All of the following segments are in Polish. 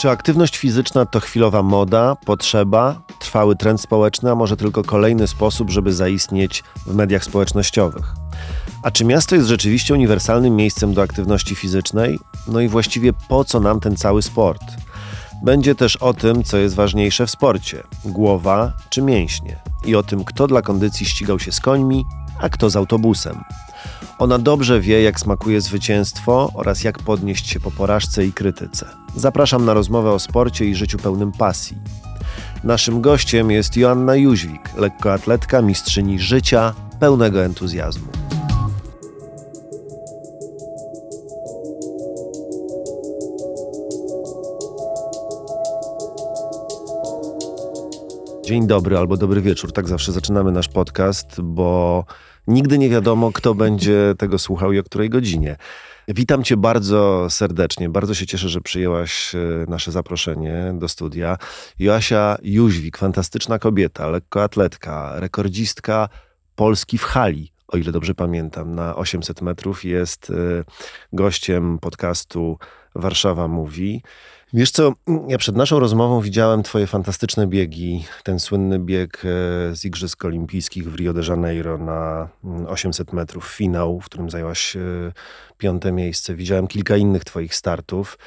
Czy aktywność fizyczna to chwilowa moda, potrzeba, trwały trend społeczny, a może tylko kolejny sposób, żeby zaistnieć w mediach społecznościowych? A czy miasto jest rzeczywiście uniwersalnym miejscem do aktywności fizycznej? No i właściwie po co nam ten cały sport? Będzie też o tym, co jest ważniejsze w sporcie: głowa czy mięśnie, i o tym, kto dla kondycji ścigał się z końmi, a kto z autobusem. Ona dobrze wie, jak smakuje zwycięstwo oraz jak podnieść się po porażce i krytyce. Zapraszam na rozmowę o sporcie i życiu pełnym pasji. Naszym gościem jest Joanna Jóźwik, lekkoatletka, mistrzyni życia, pełnego entuzjazmu. Dzień dobry albo dobry wieczór. Tak zawsze zaczynamy nasz podcast, bo nigdy nie wiadomo, kto będzie tego słuchał i o której godzinie. Witam Cię bardzo serdecznie. Bardzo się cieszę, że przyjęłaś e, nasze zaproszenie do studia. Joasia Jóźwik, fantastyczna kobieta, lekkoatletka, rekordzistka Polski w hali, o ile dobrze pamiętam, na 800 metrów. Jest e, gościem podcastu Warszawa Mówi. Wiesz co, ja przed naszą rozmową widziałem twoje fantastyczne biegi. Ten słynny bieg e, z Igrzysk Olimpijskich w Rio de Janeiro na 800 mm, metrów, finał, w którym zajęłaś e, piąte miejsce. Widziałem kilka innych twoich startów.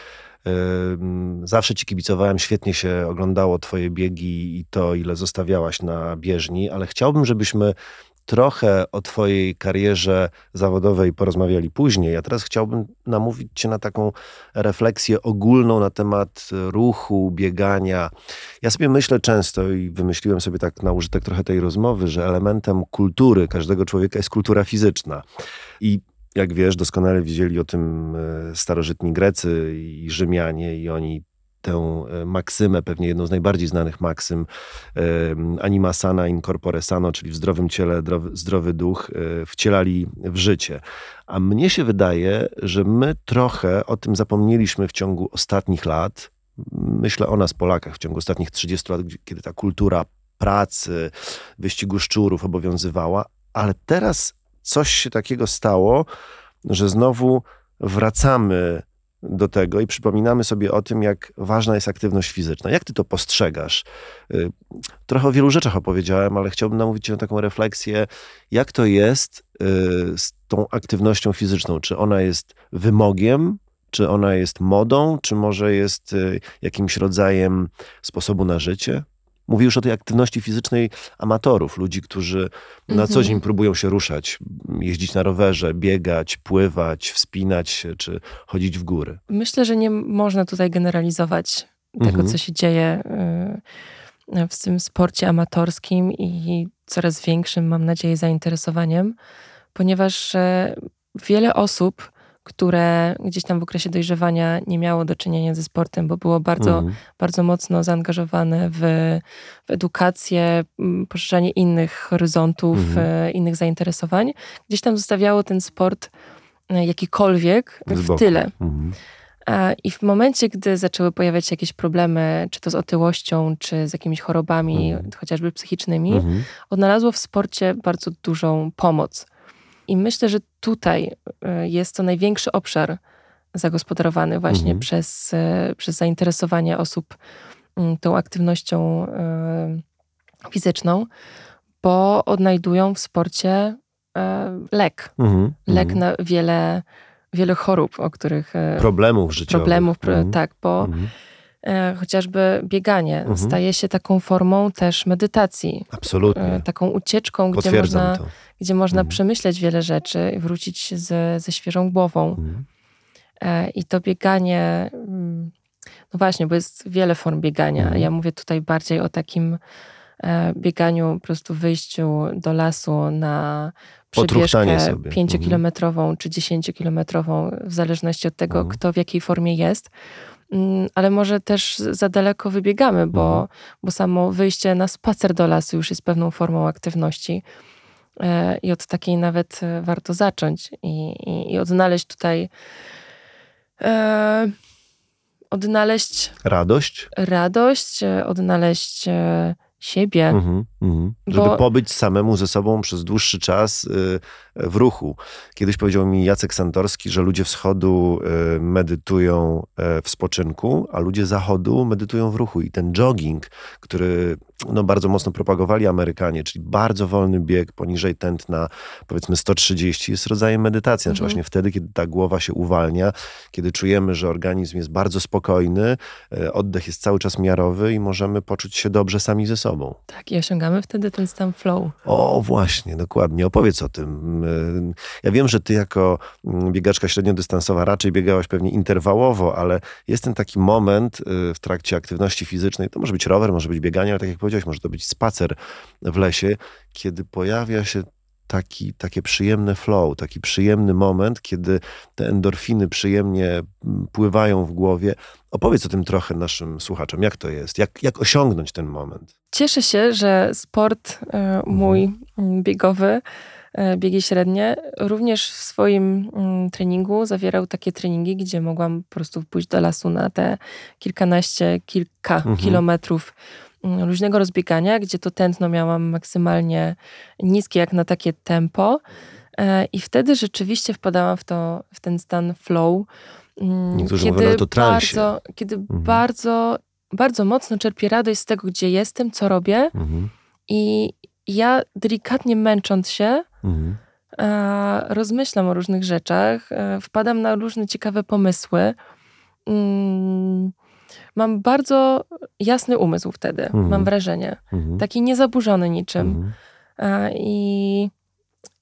E, zawsze ci kibicowałem, świetnie się oglądało twoje biegi i to, ile zostawiałaś na bieżni, ale chciałbym, żebyśmy trochę o Twojej karierze zawodowej porozmawiali później. Ja teraz chciałbym namówić Cię na taką refleksję ogólną na temat ruchu, biegania. Ja sobie myślę często i wymyśliłem sobie tak na użytek trochę tej rozmowy, że elementem kultury każdego człowieka jest kultura fizyczna. I jak wiesz, doskonale widzieli o tym e, starożytni Grecy i Rzymianie, i oni tę e, maksymę, pewnie jedną z najbardziej znanych maksym e, anima sana in corpore sano, czyli w zdrowym ciele zdrowy duch, e, wcielali w życie. A mnie się wydaje, że my trochę o tym zapomnieliśmy w ciągu ostatnich lat. Myślę o nas, Polakach, w ciągu ostatnich 30 lat, kiedy ta kultura pracy, wyścigu szczurów obowiązywała, ale teraz coś się takiego stało, że znowu wracamy do tego i przypominamy sobie o tym, jak ważna jest aktywność fizyczna. Jak ty to postrzegasz? Y, trochę o wielu rzeczach opowiedziałem, ale chciałbym namówić cię na taką refleksję, jak to jest y, z tą aktywnością fizyczną? Czy ona jest wymogiem, czy ona jest modą, czy może jest y, jakimś rodzajem sposobu na życie? Mówi już o tej aktywności fizycznej amatorów, ludzi, którzy na co mhm. dzień próbują się ruszać, jeździć na rowerze, biegać, pływać, wspinać się czy chodzić w góry. Myślę, że nie można tutaj generalizować tego, mhm. co się dzieje y, w tym sporcie amatorskim i coraz większym, mam nadzieję, zainteresowaniem, ponieważ wiele osób które gdzieś tam w okresie dojrzewania nie miało do czynienia ze sportem, bo było bardzo, mhm. bardzo mocno zaangażowane w, w edukację, poszerzanie innych horyzontów, mhm. E, innych zainteresowań. Gdzieś tam zostawiało ten sport e, jakikolwiek w tyle. Mhm. I w momencie, gdy zaczęły pojawiać się jakieś problemy, czy to z otyłością, czy z jakimiś chorobami, mhm. chociażby psychicznymi, mhm. odnalazło w sporcie bardzo dużą pomoc. I myślę, że tutaj e, jest to największy obszar zagospodarowany właśnie mhm. przez, e, przez zainteresowanie osób mm, tą aktywnością e, fizyczną, bo odnajdują w sporcie lek. Mhm. Lek mhm. na wiele, wiele chorób, o których. Problemów życiowych. Problemów, mhm. tak, bo mhm. E, chociażby bieganie mhm. staje się taką formą też medytacji. Absolutnie. E, taką ucieczką, gdzie można, gdzie można mhm. przemyśleć wiele rzeczy i wrócić z, ze świeżą głową. Mhm. E, I to bieganie, mm, no właśnie, bo jest wiele form biegania. Mhm. Ja mówię tutaj bardziej o takim bieganiu, po prostu wyjściu do lasu na przebieżkę pięciokilometrową mhm. czy dziesięciokilometrową, w zależności od tego, mhm. kto w jakiej formie jest. Mm, ale może też za daleko wybiegamy, bo, mhm. bo samo wyjście na spacer do lasu już jest pewną formą aktywności. E, I od takiej nawet e, warto zacząć i, i, i odnaleźć tutaj. E, odnaleźć. Radość? Radość, e, odnaleźć siebie. Mhm, mhm. Żeby bo... pobyć samemu ze sobą przez dłuższy czas, y, w ruchu. Kiedyś powiedział mi Jacek Santorski, że ludzie wschodu e, medytują e, w spoczynku, a ludzie zachodu medytują w ruchu. I ten jogging, który no, bardzo mocno propagowali Amerykanie, czyli bardzo wolny bieg poniżej tętna, powiedzmy 130, jest rodzajem medytacji. Znaczy mhm. właśnie wtedy, kiedy ta głowa się uwalnia, kiedy czujemy, że organizm jest bardzo spokojny, e, oddech jest cały czas miarowy i możemy poczuć się dobrze sami ze sobą. Tak, i osiągamy wtedy ten stan flow. O, właśnie, dokładnie. Opowiedz o tym. Ja wiem, że ty jako mm, biegaczka średniodystansowa raczej biegałaś pewnie interwałowo, ale jest ten taki moment y, w trakcie aktywności fizycznej, to może być rower, może być bieganie, ale tak jak powiedziałeś, może to być spacer w lesie, kiedy pojawia się taki, takie przyjemne flow, taki przyjemny moment, kiedy te endorfiny przyjemnie mm, pływają w głowie. Opowiedz o tym trochę naszym słuchaczom. Jak to jest? Jak, jak osiągnąć ten moment? Cieszę się, że sport y, mój mhm. biegowy E, biegi średnie, również w swoim mm, treningu zawierał takie treningi, gdzie mogłam po prostu pójść do lasu na te kilkanaście, kilka mhm. kilometrów mm, luźnego rozbiegania, gdzie to tętno miałam maksymalnie niskie, jak na takie tempo. E, I wtedy rzeczywiście wpadałam w, to, w ten stan flow. Mm, Niektórzy kiedy mówią to transie. Bardzo, kiedy mhm. bardzo, bardzo mocno czerpię radość z tego, gdzie jestem, co robię. Mhm. I ja delikatnie męcząc się, mhm. e, rozmyślam o różnych rzeczach, e, wpadam na różne ciekawe pomysły. Mm, mam bardzo jasny umysł wtedy, mhm. mam wrażenie. Mhm. Taki niezaburzony niczym. Mhm. E, I,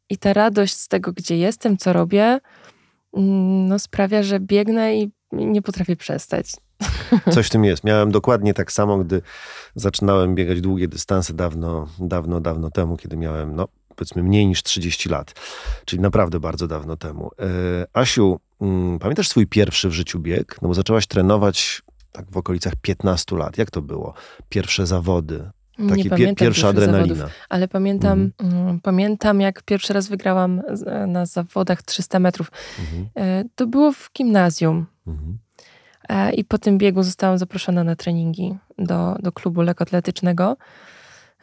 I ta radość z tego, gdzie jestem, co robię, mm, no, sprawia, że biegnę i nie potrafię przestać. Coś w tym jest. Miałem dokładnie tak samo, gdy zaczynałem biegać długie dystanse dawno, dawno, dawno temu, kiedy miałem, no powiedzmy, mniej niż 30 lat. Czyli naprawdę bardzo dawno temu. E, Asiu, mm, pamiętasz swój pierwszy w życiu bieg? No bo zaczęłaś trenować tak w okolicach 15 lat. Jak to było? Pierwsze zawody, Taki pie, pierwsza adrenalina. Zawodów, ale pamiętam, mhm. Mm, pamiętam, jak pierwszy raz wygrałam na zawodach 300 metrów. Mhm. E, to było w gimnazjum. Mhm. E, I po tym biegu zostałam zaproszona na treningi do, do klubu lekkoatletycznego.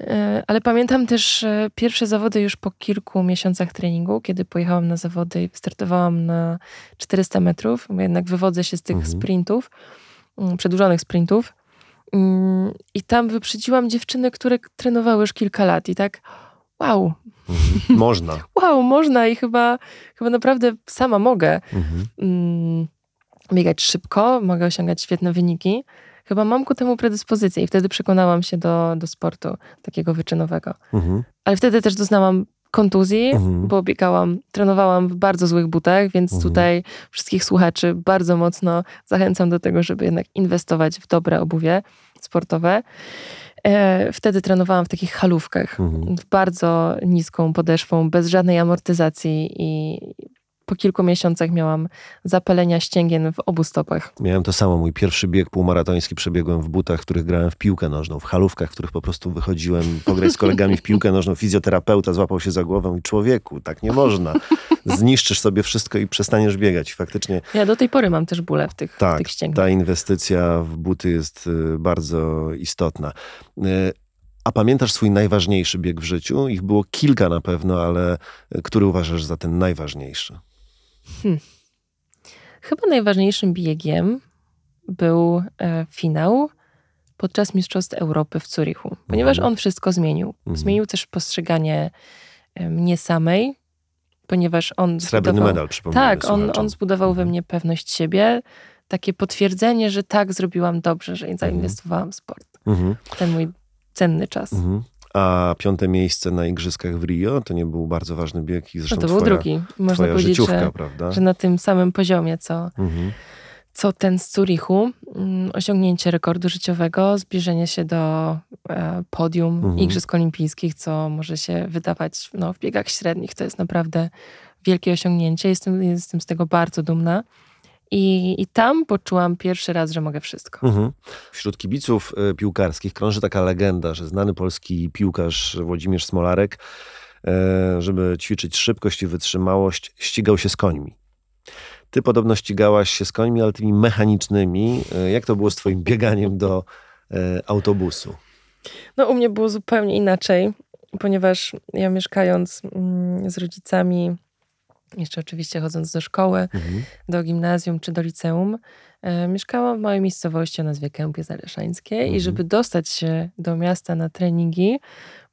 E, ale pamiętam też e, pierwsze zawody już po kilku miesiącach treningu, kiedy pojechałam na zawody i startowałam na 400 metrów, bo jednak wywodzę się z tych mhm. sprintów, mm, przedłużonych sprintów. Mm, I tam wyprzedziłam dziewczyny, które trenowały już kilka lat i tak wow. Mhm. Można. wow, można i chyba, chyba naprawdę sama mogę. Mhm. Biegać szybko, mogę osiągać świetne wyniki. Chyba mam ku temu predyspozycję i wtedy przekonałam się do, do sportu takiego wyczynowego. Mhm. Ale wtedy też doznałam kontuzji, mhm. bo biegałam, trenowałam w bardzo złych butach, więc mhm. tutaj wszystkich słuchaczy bardzo mocno zachęcam do tego, żeby jednak inwestować w dobre obuwie sportowe. E, wtedy trenowałam w takich halówkach, mhm. bardzo niską podeszwą, bez żadnej amortyzacji i po kilku miesiącach miałam zapalenia ścięgien w obu stopach. Miałem to samo. Mój pierwszy bieg półmaratoński przebiegłem w butach, w których grałem w piłkę nożną, w halówkach, w których po prostu wychodziłem pograć z kolegami w piłkę nożną. Fizjoterapeuta złapał się za głowę i człowieku, tak nie można. Zniszczysz sobie wszystko i przestaniesz biegać. Faktycznie. Ja do tej pory mam też bóle w tych, tak, w tych ścięgniach. Ta inwestycja w buty jest y, bardzo istotna. Y, a pamiętasz swój najważniejszy bieg w życiu? Ich było kilka na pewno, ale y, który uważasz za ten najważniejszy? Hmm. Chyba najważniejszym biegiem był e, finał podczas Mistrzostw Europy w Zurichu, ponieważ mhm. on wszystko zmienił. Mhm. Zmienił też postrzeganie e, mnie samej, ponieważ on. Srebrny zbudował, medal, Tak, on, on zbudował we mhm. mnie pewność siebie, takie potwierdzenie, że tak, zrobiłam dobrze, że zainwestowałam w sport. Ten mój cenny czas. A piąte miejsce na Igrzyskach w Rio to nie był bardzo ważny bieg i zresztą no to był twoja, drugi. Można powiedzieć, że, prawda? że na tym samym poziomie, co, mhm. co ten z Zurichu. Mm, osiągnięcie rekordu życiowego, zbliżenie się do e, podium mhm. Igrzysk Olimpijskich, co może się wydawać no, w biegach średnich. To jest naprawdę wielkie osiągnięcie. Jestem, jestem z tego bardzo dumna. I, I tam poczułam pierwszy raz, że mogę wszystko. Mhm. Wśród kibiców y, piłkarskich krąży taka legenda, że znany polski piłkarz Włodzimierz Smolarek, y, żeby ćwiczyć szybkość i wytrzymałość, ścigał się z końmi. Ty podobno ścigałaś się z końmi, ale tymi mechanicznymi. Y, jak to było z twoim bieganiem do autobusu? No u mnie było zupełnie inaczej, ponieważ ja mieszkając mm, z rodzicami jeszcze oczywiście chodząc do szkoły, Mhm. do gimnazjum czy do liceum, e, mieszkałam w małej miejscowości o nazwie Kępie Zaleszańskiej Mhm. i żeby dostać się do miasta na treningi,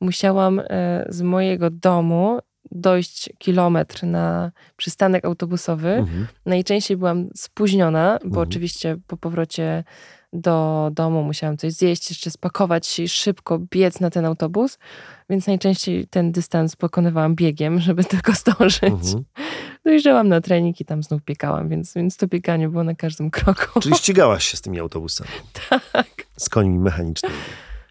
musiałam e, z mojego domu dojść kilometr na przystanek autobusowy. Mhm. Najczęściej byłam spóźniona, bo Mhm. oczywiście po powrocie do domu musiałam coś zjeść, jeszcze spakować i szybko biec na ten autobus, więc najczęściej ten dystans pokonywałam biegiem, żeby tylko zdążyć. Mhm. Dojeżdżałam na trening i tam znów biegałam, więc, więc to bieganie było na każdym kroku. Czyli ścigałaś się z tymi autobusami. tak. Z końmi mechanicznymi.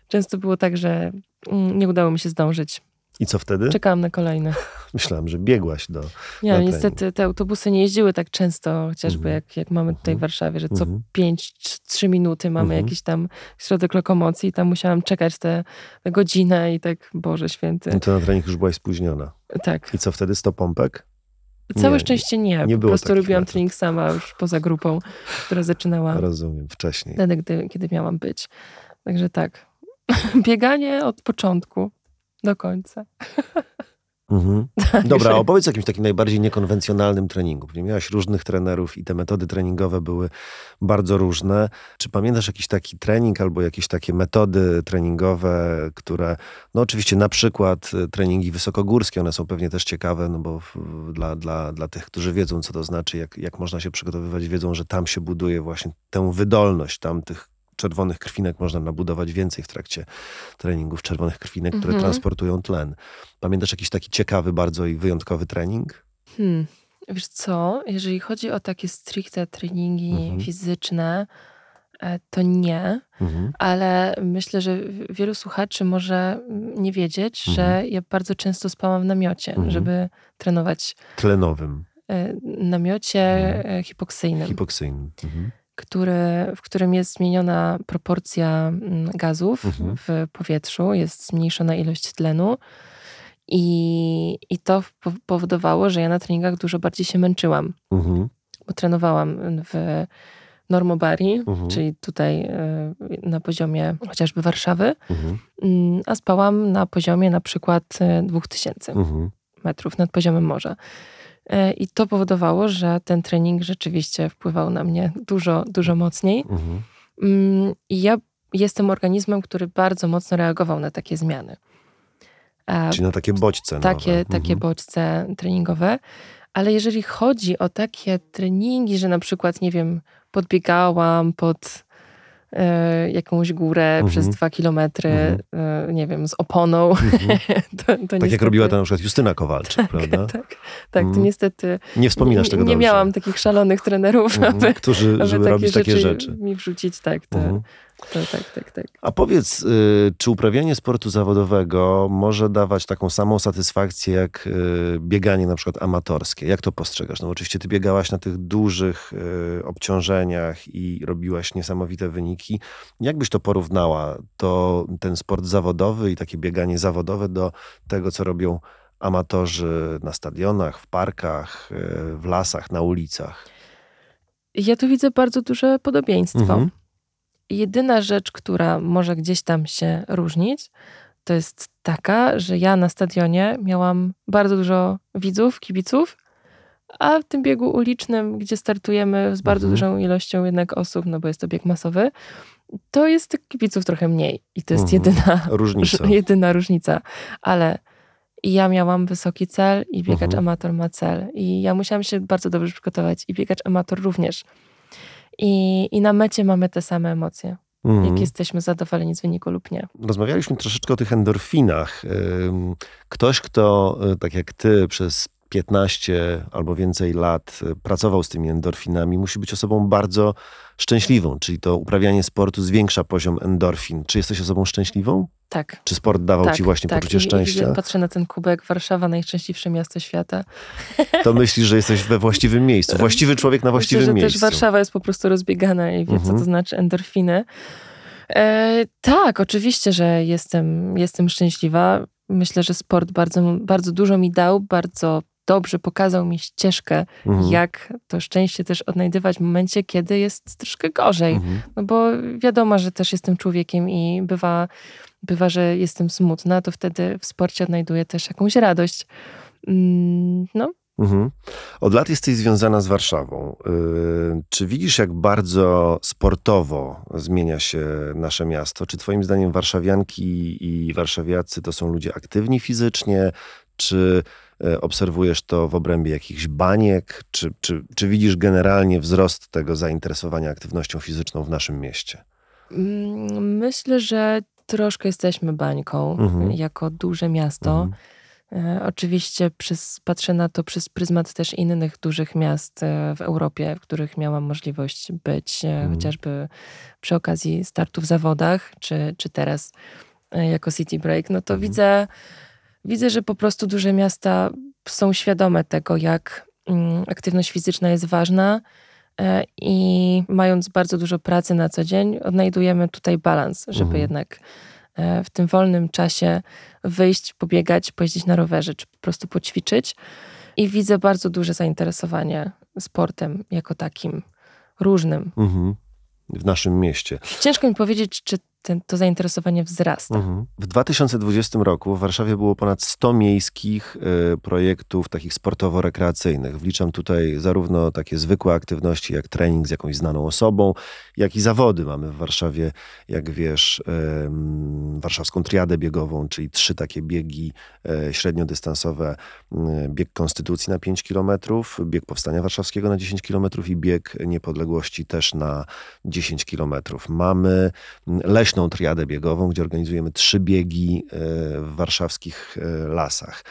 Często było tak, że mm, nie udało mi się zdążyć. I co wtedy? Czekałam na kolejne. Myślałam, że biegłaś do... Nie, niestety te autobusy nie jeździły tak często, chociażby Mhm. jak, jak mamy tutaj w Mhm. Warszawie, że co Mhm. 5-3 minuty mamy Mhm. jakiś tam środek lokomocji i tam musiałam czekać tę godzinę i tak, Boże święty. No to na trening już byłaś spóźniona. Tak. I co wtedy? 100 pompek? Całe Nie, szczęście nie. nie po prostu robiłam metod. trening sama już poza grupą, która zaczynała Rozumiem, wcześniej. wtedy, gdy, kiedy miałam być. Także tak. Bieganie od początku do końca. Mhm. Także- Dobra, opowiedz o jakimś takim najbardziej niekonwencjonalnym treningu. Nie miałaś różnych trenerów i te metody treningowe były bardzo różne. Czy pamiętasz jakiś taki trening albo jakieś takie metody treningowe, które, no oczywiście na przykład y, treningi wysokogórskie, one są pewnie też ciekawe, no bo dla, dla, dla tych, którzy wiedzą, co to znaczy, jak, jak można się przygotowywać, wiedzą, że tam się buduje właśnie tę wydolność, tam tych czerwonych krwinek można nabudować więcej w trakcie treningów czerwonych krwinek, które Mhm. transportują tlen. Pamiętasz jakiś taki ciekawy bardzo i wyjątkowy trening? Hmm. Wiesz co, jeżeli chodzi o takie stricte treningi Mhm. fizyczne, e, to nie, Mhm. ale myślę, że wielu słuchaczy może mm, nie wiedzieć, że ja bardzo często spałam w namiocie, Mhm. żeby trenować Tlenowym, e, namiocie Mhm. e, hipoksyjnym, hipoksyjnym. Który, w którym jest zmieniona proporcja mm, gazów Mhm. w powietrzu, jest zmniejszona ilość tlenu. I, I to po- powodowało, że ja na treningach dużo bardziej się męczyłam, Mhm. bo trenowałam w Normobari, Mhm. czyli tutaj e, na poziomie chociażby Warszawy, Mhm. mm, a spałam na poziomie na przykład e, 2000 Mhm. metrów nad poziomem morza. E, I to powodowało, że ten trening rzeczywiście wpływał na mnie dużo, dużo mocniej. Mhm. Mm, I ja jestem organizmem, który bardzo mocno reagował na takie zmiany. E, Czyli na takie bodźce takie, nowe. takie Mhm. bodźce treningowe. Ale jeżeli chodzi o takie treningi, że na przykład, nie wiem, podbiegałam pod jakąś górę Mhm. przez dwa kilometry, Mhm. e, nie wiem, z oponą, Mhm. to, to Tak jak niestety- robiła to na przykład Justyna Kowalczyk, prawda? Tak, tak to Mhm. niestety Nie wspominasz nie, tego nie dobrze. miałam takich szalonych trenerów, Mhm. aby, Którzy, aby żeby takie robić rzeczy takie rzeczy. mi wrzucić. Tak, to, To, tak, tak, tak. A powiedz, y, czy uprawianie sportu zawodowego może dawać taką samą satysfakcję jak y, bieganie na przykład amatorskie? Jak to postrzegasz? No oczywiście ty biegałaś na tych dużych y, obciążeniach i robiłaś niesamowite wyniki. Jak byś to porównała, to ten sport zawodowy i takie bieganie zawodowe do tego, co robią amatorzy na stadionach, w parkach, w lasach, na ulicach? Ja tu widzę bardzo duże podobieństwo. Mhm. Jedyna rzecz, która może gdzieś tam się różnić, to jest taka, że ja na stadionie miałam bardzo dużo widzów, kibiców, a w tym biegu ulicznym, gdzie startujemy z bardzo Mhm. dużą ilością jednak osób, no bo jest to bieg masowy, to jest tych kibiców trochę mniej. I to jest Mhm. jedyna, Różnica. jedyna różnica. Ale ja miałam wysoki cel i biegacz Mhm. amator ma cel. I ja musiałam się bardzo dobrze przygotować i biegacz amator również. I, I na mecie mamy te same emocje, Mhm. jak jesteśmy zadowoleni z wyniku lub nie. Rozmawialiśmy troszeczkę o tych endorfinach. Ktoś, kto y, tak jak ty przez 15 albo więcej lat y, pracował z tymi endorfinami, musi być osobą bardzo szczęśliwą, czyli to uprawianie sportu zwiększa poziom endorfin. Czy jesteś osobą szczęśliwą? Tak. Czy sport dawał tak, ci właśnie tak. poczucie I, I szczęścia? gdy patrzę na ten kubek, Warszawa, najszczęśliwsze miasto świata. To myślisz, że jesteś we właściwym miejscu. Właściwy człowiek na właściwym Myślę, że miejscu. też Warszawa jest po prostu rozbiegana i wie, Mhm. co to znaczy endorfiny. E, tak, oczywiście, że jestem, jestem szczęśliwa. Myślę, że sport bardzo, bardzo dużo mi dał, bardzo dobrze pokazał mi ścieżkę, Mhm. jak to szczęście też odnajdywać w momencie, kiedy jest troszkę gorzej. Mhm. No bo wiadomo, że też jestem człowiekiem i bywa, bywa, że jestem smutna, to wtedy w sporcie odnajduję też jakąś radość. Mm, No, Mhm. Od lat jesteś związana z Warszawą. Yy, czy widzisz, jak bardzo sportowo zmienia się nasze miasto? Czy Twoim zdaniem warszawianki i warszawiacy to są ludzie aktywni fizycznie? Czy e, obserwujesz to w obrębie jakichś baniek? Czy, czy, czy widzisz generalnie wzrost tego zainteresowania aktywnością fizyczną w naszym mieście? Mm, myślę, że troszkę jesteśmy bańką mhm. jako duże miasto. Mhm. E, oczywiście przez, patrzę na to przez pryzmat też innych dużych miast e, w Europie, w których miałam możliwość być, mhm. chociażby przy okazji startu w zawodach, czy, czy teraz jako City Break. No to mhm. widzę widzę, że po prostu duże miasta są świadome tego, jak mm, aktywność fizyczna jest ważna e, i mając bardzo dużo pracy na co dzień, odnajdujemy tutaj balans, żeby mhm. jednak e, w tym wolnym czasie wyjść, pobiegać, pojeździć na rowerze, czy po prostu poćwiczyć. I widzę bardzo duże zainteresowanie sportem jako takim różnym. Mhm. W naszym mieście. Ciężko mi powiedzieć, czy ten, to zainteresowanie wzrasta. Mhm. W 2020 roku w Warszawie było ponad 100 miejskich y, projektów takich sportowo-rekreacyjnych. Wliczam tutaj zarówno takie zwykłe aktywności jak trening z jakąś znaną osobą, jak i zawody. Mamy w Warszawie, jak wiesz, y, warszawską triadę biegową, czyli trzy takie biegi y, średniodystansowe. bieg Konstytucji na 5 km, bieg Powstania Warszawskiego na 10 km i bieg Niepodległości też na 10 km. Mamy leśne leśną triadę biegową, gdzie organizujemy trzy biegi e, w warszawskich e, lasach.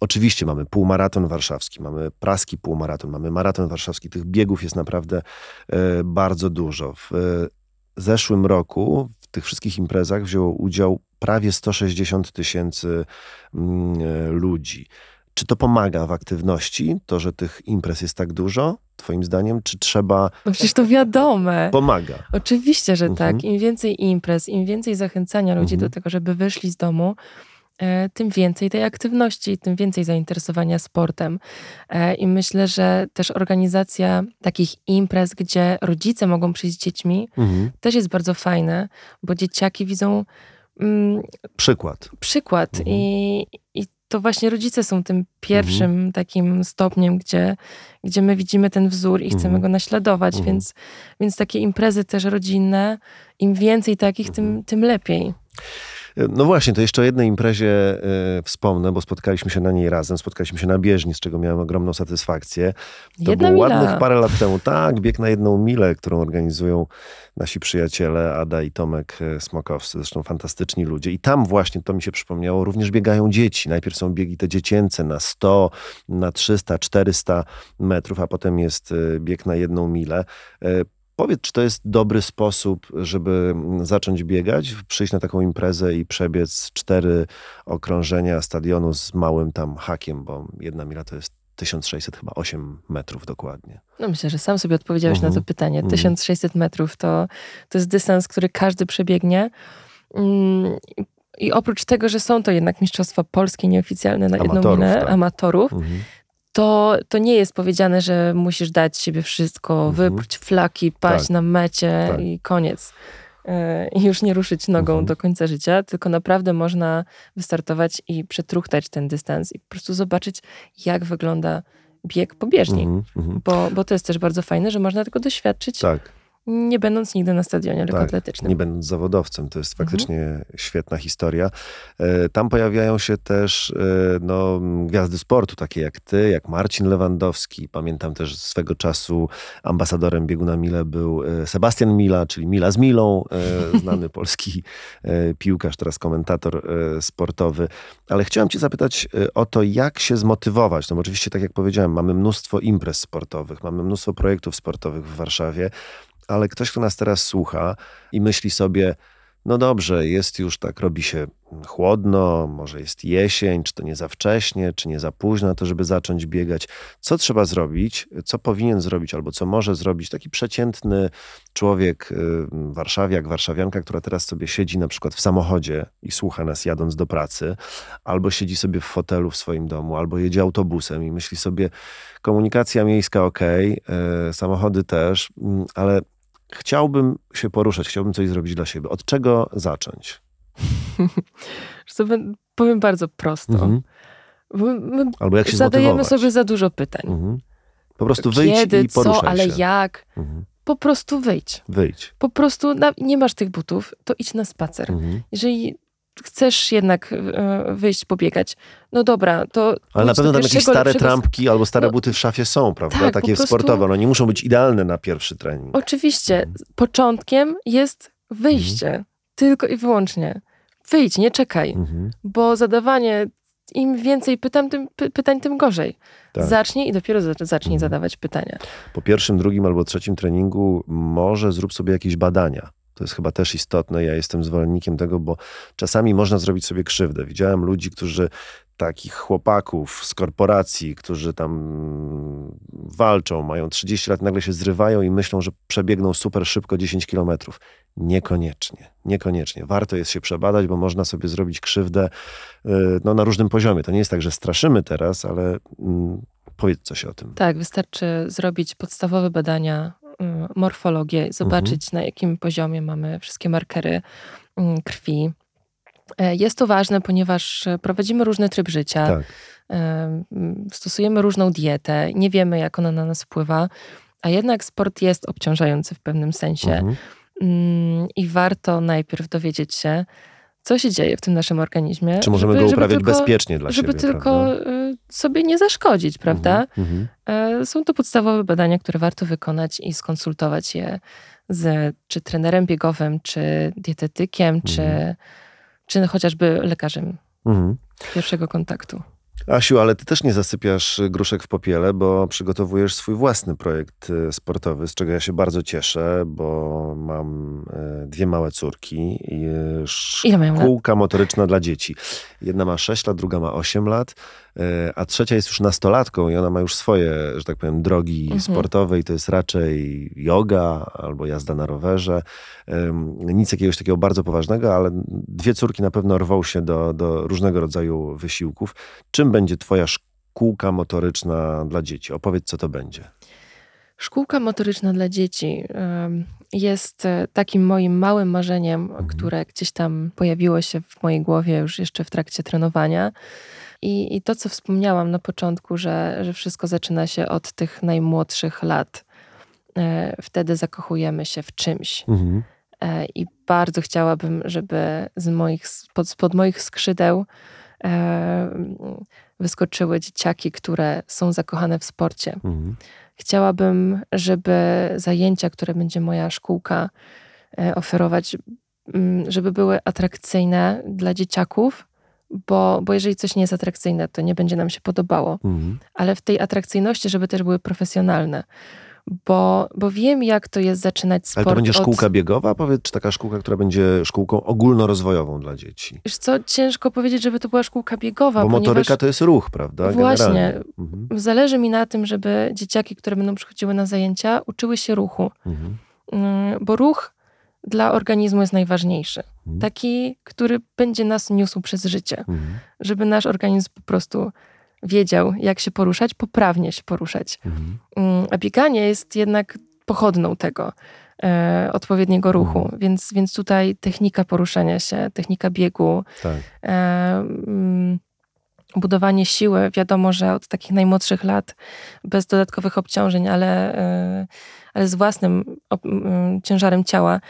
Oczywiście mamy półmaraton warszawski, mamy praski półmaraton, mamy maraton warszawski. Tych biegów jest naprawdę e, bardzo dużo. W zeszłym roku w tych wszystkich imprezach wzięło udział prawie 160 tysięcy mm, ludzi. Czy to pomaga w aktywności, to, że tych imprez jest tak dużo, Twoim zdaniem? Czy trzeba. No przecież to wiadome. Pomaga. Oczywiście, że tak. mhm. tak. Im więcej imprez, im więcej zachęcania ludzi mhm. do tego, żeby wyszli z domu, e, tym więcej tej aktywności, tym więcej zainteresowania sportem. E, I myślę, że też organizacja takich imprez, gdzie rodzice mogą przyjść z dziećmi, mhm. też jest bardzo fajne, bo dzieciaki widzą. Mm, przykład. Przykład. Mhm. I, I to właśnie rodzice są tym pierwszym mhm. takim stopniem, gdzie, gdzie my widzimy ten wzór i chcemy mhm. go naśladować, mhm. więc, więc takie imprezy też rodzinne, im więcej takich, tym, mhm. tym lepiej. No właśnie, to jeszcze o jednej imprezie y, wspomnę, bo spotkaliśmy się na niej razem, spotkaliśmy się na bieżni, z czego miałem ogromną satysfakcję. To Jedna było mila. ładnych parę lat temu. Tak, bieg na jedną milę, którą organizują nasi przyjaciele Ada i Tomek e, Smokowscy, zresztą fantastyczni ludzie. I tam właśnie, to mi się przypomniało, również biegają dzieci. Najpierw są biegi te dziecięce na 100, na 300, 400 metrów, a potem jest e, bieg na jedną milę. Powiedz, czy to jest dobry sposób, żeby zacząć biegać, przyjść na taką imprezę i przebiec cztery okrążenia stadionu z małym tam hakiem, bo jedna mila to jest 1600 chyba 8 metrów dokładnie. No myślę, że sam sobie odpowiedziałeś -huh. na to mhm. pytanie. Uh -huh. 1600 metrów to, to jest dystans, który każdy przebiegnie. Mm, I oprócz tego, że są to jednak mistrzostwa polskie nieoficjalne na jedną amatorów, minę tak. amatorów, mhm. To, to nie jest powiedziane, że musisz dać siebie wszystko, mhm. wypróć flaki, paść tak. na mecie tak. i koniec. E, I już nie ruszyć nogą mhm. do końca życia, tylko naprawdę można wystartować i przetruchtać ten dystans i po prostu zobaczyć, jak wygląda bieg po bieżni. Mhm. mhm. Bo, bo to jest też bardzo fajne, że można tego doświadczyć. Tak nie będąc nigdy na stadionie lekkoatletycznym. Tak, nie będąc zawodowcem. To jest faktycznie mhm. świetna historia. E, tam pojawiają się też e, no, gwiazdy sportu, takie jak ty, jak Marcin Lewandowski. Pamiętam też swego czasu ambasadorem biegu na Mile był e, Sebastian Mila, czyli Mila z Milą, znany polski piłkarz, teraz komentator sportowy. Ale chciałem cię zapytać o to, jak się zmotywować. No oczywiście, tak jak powiedziałem, mamy mnóstwo imprez sportowych, mamy mnóstwo projektów sportowych w Warszawie ale ktoś, kto nas teraz słucha i myśli sobie, no dobrze, jest już tak, robi się chłodno, może jest jesień, czy to nie za wcześnie, czy nie za późno, to żeby zacząć biegać. Co trzeba zrobić, co powinien zrobić, albo co może zrobić taki przeciętny człowiek, y, warszawiak, warszawianka, która teraz sobie siedzi na przykład w samochodzie i słucha nas jadąc do pracy, albo siedzi sobie w fotelu w swoim domu, albo jedzie autobusem i myśli sobie, komunikacja miejska ok, samochody też, mm, ale chciałbym się poruszać, chciałbym coś zrobić dla siebie. Od czego zacząć? Powiem bardzo prosto. Mhm. My, Albo jak się zadajemy zmotywować? sobie za dużo pytań. Mhm. Po prostu wyjdź Kiedy, i poruszaj co, ale się. jak? Mhm. Po prostu wyjdź. Wyjdź. Po prostu na, nie masz tych butów, to idź na spacer. Mhm. Jeżeli chcesz jednak e, wyjść, pobiegać, no dobra, to. Ale na pewno tam jakieś stare lepszego trampki albo stare No, buty w szafie są, prawda? tak, Takie prostu- sportowe. One nie muszą być idealne na pierwszy trening. Oczywiście, Mhm. początkiem jest wyjście. Tylko i wyłącznie. Wyjdź, nie czekaj, Mhm. bo zadawanie. Im więcej pytam, tym, py, pytań, tym gorzej. Tak. Zacznij i dopiero za- zacznij Mhm. zadawać pytania. Po pierwszym, drugim albo trzecim treningu może zrób sobie jakieś badania. To jest chyba też istotne. Ja jestem zwolennikiem tego, bo czasami można zrobić sobie krzywdę. Widziałem ludzi, którzy takich chłopaków z korporacji, którzy tam walczą, mają 30 lat, nagle się zrywają i myślą, że przebiegną super szybko 10 kilometrów. Niekoniecznie. Niekoniecznie. Warto jest się przebadać, bo można sobie zrobić krzywdę y, no, na różnym poziomie. To nie jest tak, że straszymy teraz, ale mm, powiedz coś o tym. Tak, wystarczy zrobić podstawowe badania, morfologię, zobaczyć Mhm. na jakim poziomie mamy wszystkie markery y, krwi. E, Jest to ważne, ponieważ prowadzimy różny tryb życia, Tak. e, m, stosujemy różną dietę, nie wiemy, jak ona na nas wpływa, a jednak sport jest obciążający w pewnym sensie Mhm. Mm, i warto najpierw dowiedzieć się, co się dzieje w tym naszym organizmie. Czy możemy żeby- go żeby uprawiać tylko- bezpiecznie dla Żeby siebie? tylko prawda? Sobie nie zaszkodzić, prawda? Mhm, mhm. E, Są to podstawowe badania, które warto wykonać i skonsultować je z czy trenerem biegowym, czy dietetykiem, Mhm. czy, czy chociażby lekarzem Mhm. pierwszego kontaktu. Asiu, ale ty też nie zasypiasz gruszek w popiele, bo przygotowujesz swój własny projekt e, sportowy, z czego ja się bardzo cieszę, bo mam e, dwie małe córki i szkółka motoryczna dla dzieci. Jedna ma 6 lat, druga ma 8 lat, e, a trzecia jest już nastolatką i ona ma już swoje, że tak powiem, drogi Mhm. sportowe i to jest raczej yoga albo jazda na rowerze. Nic jakiegoś takiego bardzo poważnego, ale dwie córki na pewno rwą się do, do różnego rodzaju wysiłków. Czym będzie twoja szkółka motoryczna dla dzieci? Opowiedz, co to będzie. Szkółka motoryczna dla dzieci jest e, takim moim małym marzeniem, Mhm. które gdzieś tam pojawiło się w mojej głowie już jeszcze w trakcie trenowania. I, i to, co wspomniałam na początku, że, że wszystko zaczyna się od tych najmłodszych lat. E, Wtedy zakochujemy się w czymś. Mhm. E, I bardzo chciałabym, żeby z moich, spod, spod moich skrzydeł wyskoczyły dzieciaki, które są zakochane w sporcie. Mhm. Chciałabym, żeby zajęcia, które będzie moja szkółka e, oferować, mm, żeby były atrakcyjne dla dzieciaków, bo, bo jeżeli coś nie jest atrakcyjne, to nie będzie nam się podobało. Mhm. Ale w tej atrakcyjności, żeby też były profesjonalne. Bo, bo wiem, jak to jest zaczynać sport. Ale to będzie od- szkółka biegowa? Powiedz, czy taka szkółka, która będzie szkółką ogólnorozwojową dla dzieci? Wiesz co, ciężko powiedzieć, żeby to była szkółka biegowa, Bo ponieważ motoryka to jest ruch, prawda? Właśnie. Generalnie. Mhm. zależy mi na tym, żeby dzieciaki, które będą przychodziły na zajęcia, uczyły się ruchu. Mhm. Mm, bo ruch dla organizmu jest najważniejszy. Mhm. Taki, który będzie nas niósł przez życie. Mhm. Żeby nasz organizm po prostu wiedział, jak się poruszać, poprawnie się poruszać. Mhm. Mm, A bieganie jest jednak pochodną tego e, odpowiedniego ruchu. Mhm. Więc, więc tutaj technika poruszania się, technika biegu, Tak. e, mm, budowanie siły. Wiadomo, że od takich najmłodszych lat, bez dodatkowych obciążeń, ale, e, ale z własnym ob- m, ciężarem ciała,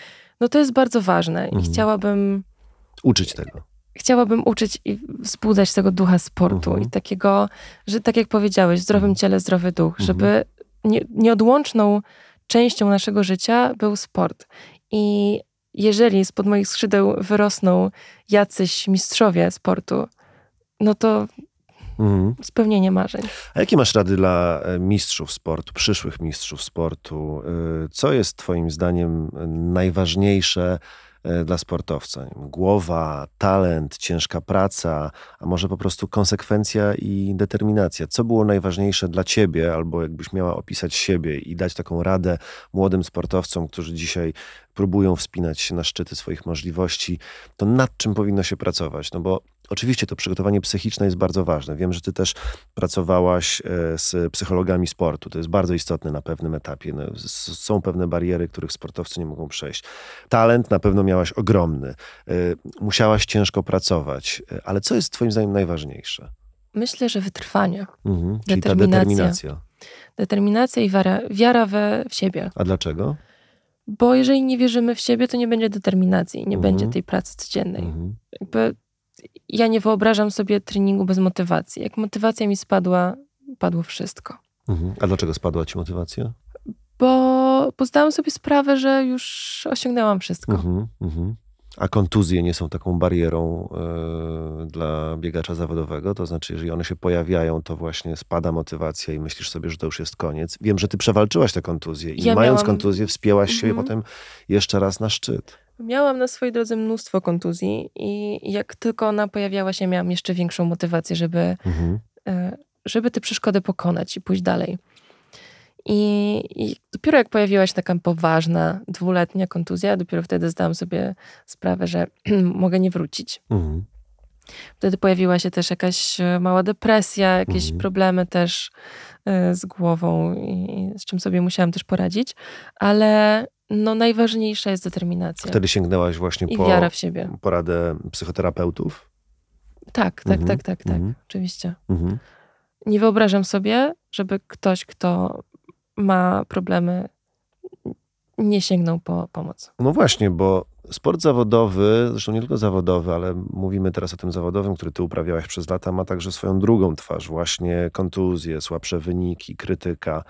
no to jest bardzo ważne. I Mhm. chciałabym, Uczyć tego. Chciałabym uczyć i wzbudzać tego ducha sportu Mhm. i takiego, że tak jak powiedziałeś, w zdrowym Mhm. ciele zdrowy duch, Mhm. żeby nie, nieodłączną częścią naszego życia był sport. I jeżeli spod moich skrzydeł wyrosną jacyś mistrzowie sportu, no to Mhm. spełnienie marzeń. A jakie masz rady dla e, mistrzów sportu, przyszłych mistrzów sportu? Y, Co jest Twoim zdaniem e, najważniejsze e, dla sportowca? Głowa, talent, ciężka praca, a może po prostu konsekwencja i determinacja? Co było najważniejsze dla Ciebie, albo jakbyś miała opisać siebie i dać taką radę młodym sportowcom, którzy dzisiaj próbują wspinać się na szczyty swoich możliwości, to nad czym powinno się pracować? No bo oczywiście to przygotowanie psychiczne jest bardzo ważne. Wiem, że ty też pracowałaś e, z psychologami sportu. To jest bardzo istotne na pewnym etapie. No, są pewne bariery, których sportowcy nie mogą przejść. Talent na pewno miałaś ogromny. E, Musiałaś ciężko pracować. E, Ale co jest twoim zdaniem najważniejsze? Myślę, że wytrwanie. Mhm. Czyli ta Determinacja. determinacja. Determinacja i wiara, wiara we, w siebie. A dlaczego? Bo jeżeli nie wierzymy w siebie, to nie będzie determinacji, nie Mhm. będzie tej pracy codziennej. Mhm. Jakby ja nie wyobrażam sobie treningu bez motywacji. Jak motywacja mi spadła, padło wszystko. Mhm. A dlaczego spadła ci motywacja? Bo, bo zdałam sobie sprawę, że już osiągnęłam wszystko. Mhm. Mhm. A kontuzje nie są taką barierą e, dla biegacza zawodowego? To znaczy, jeżeli one się pojawiają, to właśnie spada motywacja i myślisz sobie, że to już jest koniec. Wiem, że ty przewalczyłaś tę kontuzję i Ja mając miałam- kontuzję wspięłaś się Mhm. potem jeszcze raz na szczyt. Miałam na swojej drodze mnóstwo kontuzji i jak tylko ona pojawiała się, miałam jeszcze większą motywację, żeby, Mhm. e, żeby tę przeszkodę pokonać i pójść dalej. I, I dopiero jak pojawiła się taka poważna, dwuletnia kontuzja, dopiero wtedy zdałam sobie sprawę, że mogę nie wrócić. Mhm. Wtedy pojawiła się też jakaś e, mała depresja, jakieś Mhm. problemy też e, z głową, i, z czym sobie musiałam też poradzić, ale no, najważniejsza jest determinacja Wtedy sięgnęłaś właśnie i po wiara w siebie. poradę psychoterapeutów? Tak, tak, Mhm, tak, tak, tak, mhm. oczywiście. Mhm. Nie wyobrażam sobie, żeby ktoś, kto ma problemy, nie sięgnął po pomoc. No właśnie, bo sport zawodowy, zresztą nie tylko zawodowy, ale mówimy teraz o tym zawodowym, który ty uprawiałeś przez lata, ma także swoją drugą twarz, właśnie kontuzje, słabsze wyniki, krytyka.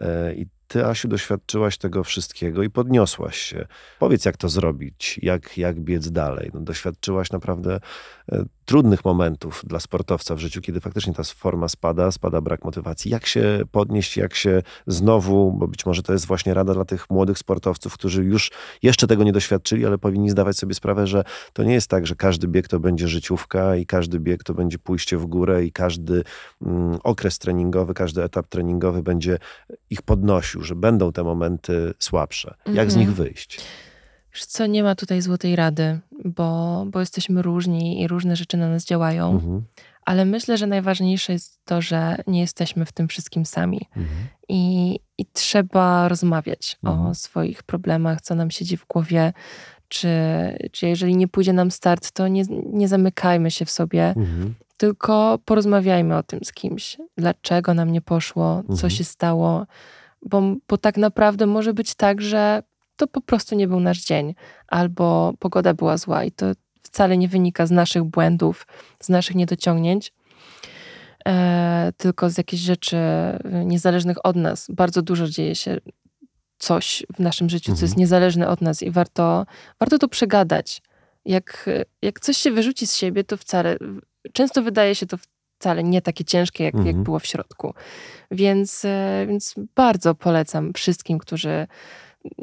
E, I ty, Asiu, doświadczyłaś tego wszystkiego i podniosłaś się. Powiedz, jak to zrobić, jak, jak biec dalej. No, doświadczyłaś naprawdę e, trudnych momentów dla sportowca w życiu, kiedy faktycznie ta forma spada, spada brak motywacji. Jak się podnieść, jak się znowu, bo być może to jest właśnie rada dla tych młodych sportowców, którzy już jeszcze tego nie doświadczyli, ale powinni zdawać sobie sprawę, że to nie jest tak, że każdy bieg to będzie życiówka i każdy bieg to będzie pójście w górę i każdy mm, okres treningowy, każdy etap treningowy będzie ich podnosił, że będą te momenty słabsze. Jak z Mhm. nich wyjść? Wiesz co, nie ma tutaj złotej rady, bo, bo jesteśmy różni i różne rzeczy na nas działają, Mhm, ale myślę, że najważniejsze jest to, że nie jesteśmy w tym wszystkim sami. mhm, I, i trzeba rozmawiać Mhm. o swoich problemach, co nam siedzi w głowie, czy, czy jeżeli nie pójdzie nam start, to nie, nie zamykajmy się w sobie, mhm, tylko porozmawiajmy o tym z kimś. Dlaczego nam nie poszło, co Mhm. się stało, bo, bo tak naprawdę może być tak, że to po prostu nie był nasz dzień, albo pogoda była zła i to wcale nie wynika z naszych błędów, z naszych niedociągnięć, e, tylko z jakichś rzeczy niezależnych od nas. Bardzo dużo dzieje się coś w naszym życiu, co Mhm. jest niezależne od nas i warto, warto to przegadać. Jak, jak coś się wyrzuci z siebie, to wcale, często wydaje się to wcale nie takie ciężkie, jak, Mhm. jak było w środku. Więc, e, więc bardzo polecam wszystkim, którzy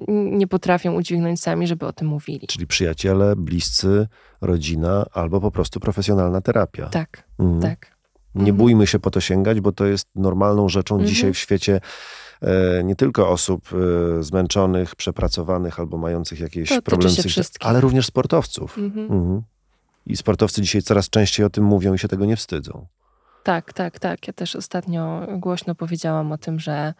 nie potrafią udźwignąć sami, żeby o tym mówili. Czyli przyjaciele, bliscy, rodzina albo po prostu profesjonalna terapia. Tak, Mhm. tak. Nie Mhm. bójmy się po to sięgać, bo to jest normalną rzeczą Mhm. dzisiaj w świecie e, nie tylko osób e, zmęczonych, przepracowanych albo mających jakieś To problemy ale również sportowców. Mhm. Mhm. I sportowcy dzisiaj coraz częściej o tym mówią i się tego nie wstydzą. Tak, tak, tak. Ja też ostatnio głośno powiedziałam o tym, że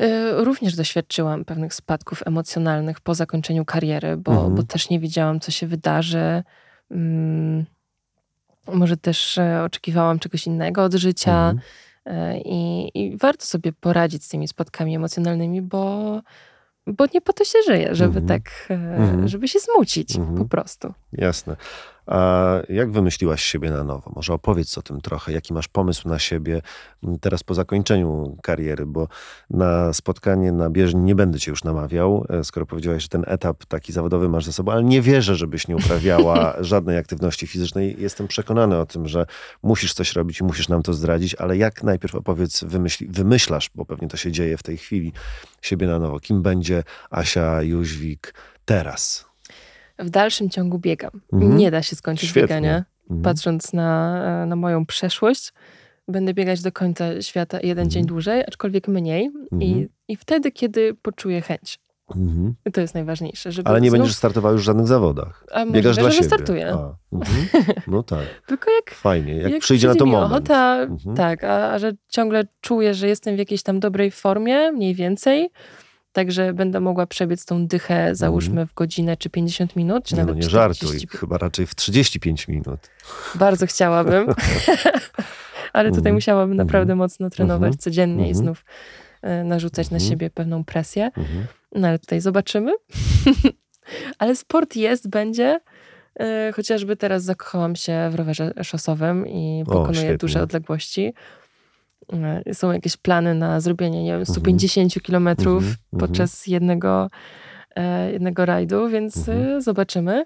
y, również doświadczyłam pewnych spadków emocjonalnych po zakończeniu kariery, bo, Mhm. bo też nie wiedziałam, co się wydarzy. Mm, może też e, oczekiwałam czegoś innego od życia. Mhm. E, I, I warto sobie poradzić z tymi spotkami emocjonalnymi, bo, bo nie po to się żyje, żeby Mhm. tak, e, Mhm. żeby się smucić Mhm. po prostu. Jasne. A jak wymyśliłaś siebie na nowo? Może opowiedz o tym trochę. Jaki masz pomysł na siebie m, teraz po zakończeniu kariery? Bo na spotkanie na bieżni nie będę cię już namawiał, e, skoro powiedziałaś, że ten etap taki zawodowy masz za sobą, ale nie wierzę, żebyś nie uprawiała żadnej aktywności fizycznej. Jestem przekonany o tym, że musisz coś robić i musisz nam to zdradzić, ale jak najpierw opowiedz, wymyśli, wymyślasz, bo pewnie to się dzieje w tej chwili, siebie na nowo. Kim będzie Asia Jóźwik teraz? W dalszym ciągu biegam. Mhm. Nie da się skończyć Świetnie. biegania. Mhm. patrząc na, na moją przeszłość, będę biegać do końca świata jeden Mhm. dzień dłużej, aczkolwiek mniej. Mhm. I, I wtedy, kiedy poczuję chęć. Mhm. I to jest najważniejsze. Żeby Ale nie znów, będziesz startował już w żadnych zawodach. A Biegasz dla że siebie. wystartuję. A, mhm. No tak, Tylko jak, fajnie. Jak, jak przyjdzie na to moment. ochota, Mhm. tak, a, a że ciągle czuję, że jestem w jakiejś tam dobrej formie, mniej więcej, także będę mogła przebiec tą dychę, załóżmy w godzinę czy 50 minut, czy Nie, no nawet nie 40. żartuj, chyba raczej w 35 minut. Bardzo chciałabym. ale tutaj Mhm. musiałabym naprawdę Mhm. mocno trenować Mhm. codziennie i Mhm. znów e, narzucać na Mhm. siebie pewną presję. Mhm. No ale tutaj zobaczymy. ale sport jest, będzie. E, Chociażby teraz zakochałam się w rowerze szosowym i O, pokonuję świetnie. duże odległości. E, Są jakieś plany na zrobienie, nie wiem, Mhm. 150 kilometrów Mhm. Mhm. podczas jednego, e, jednego rajdu, więc Mhm. e, zobaczymy.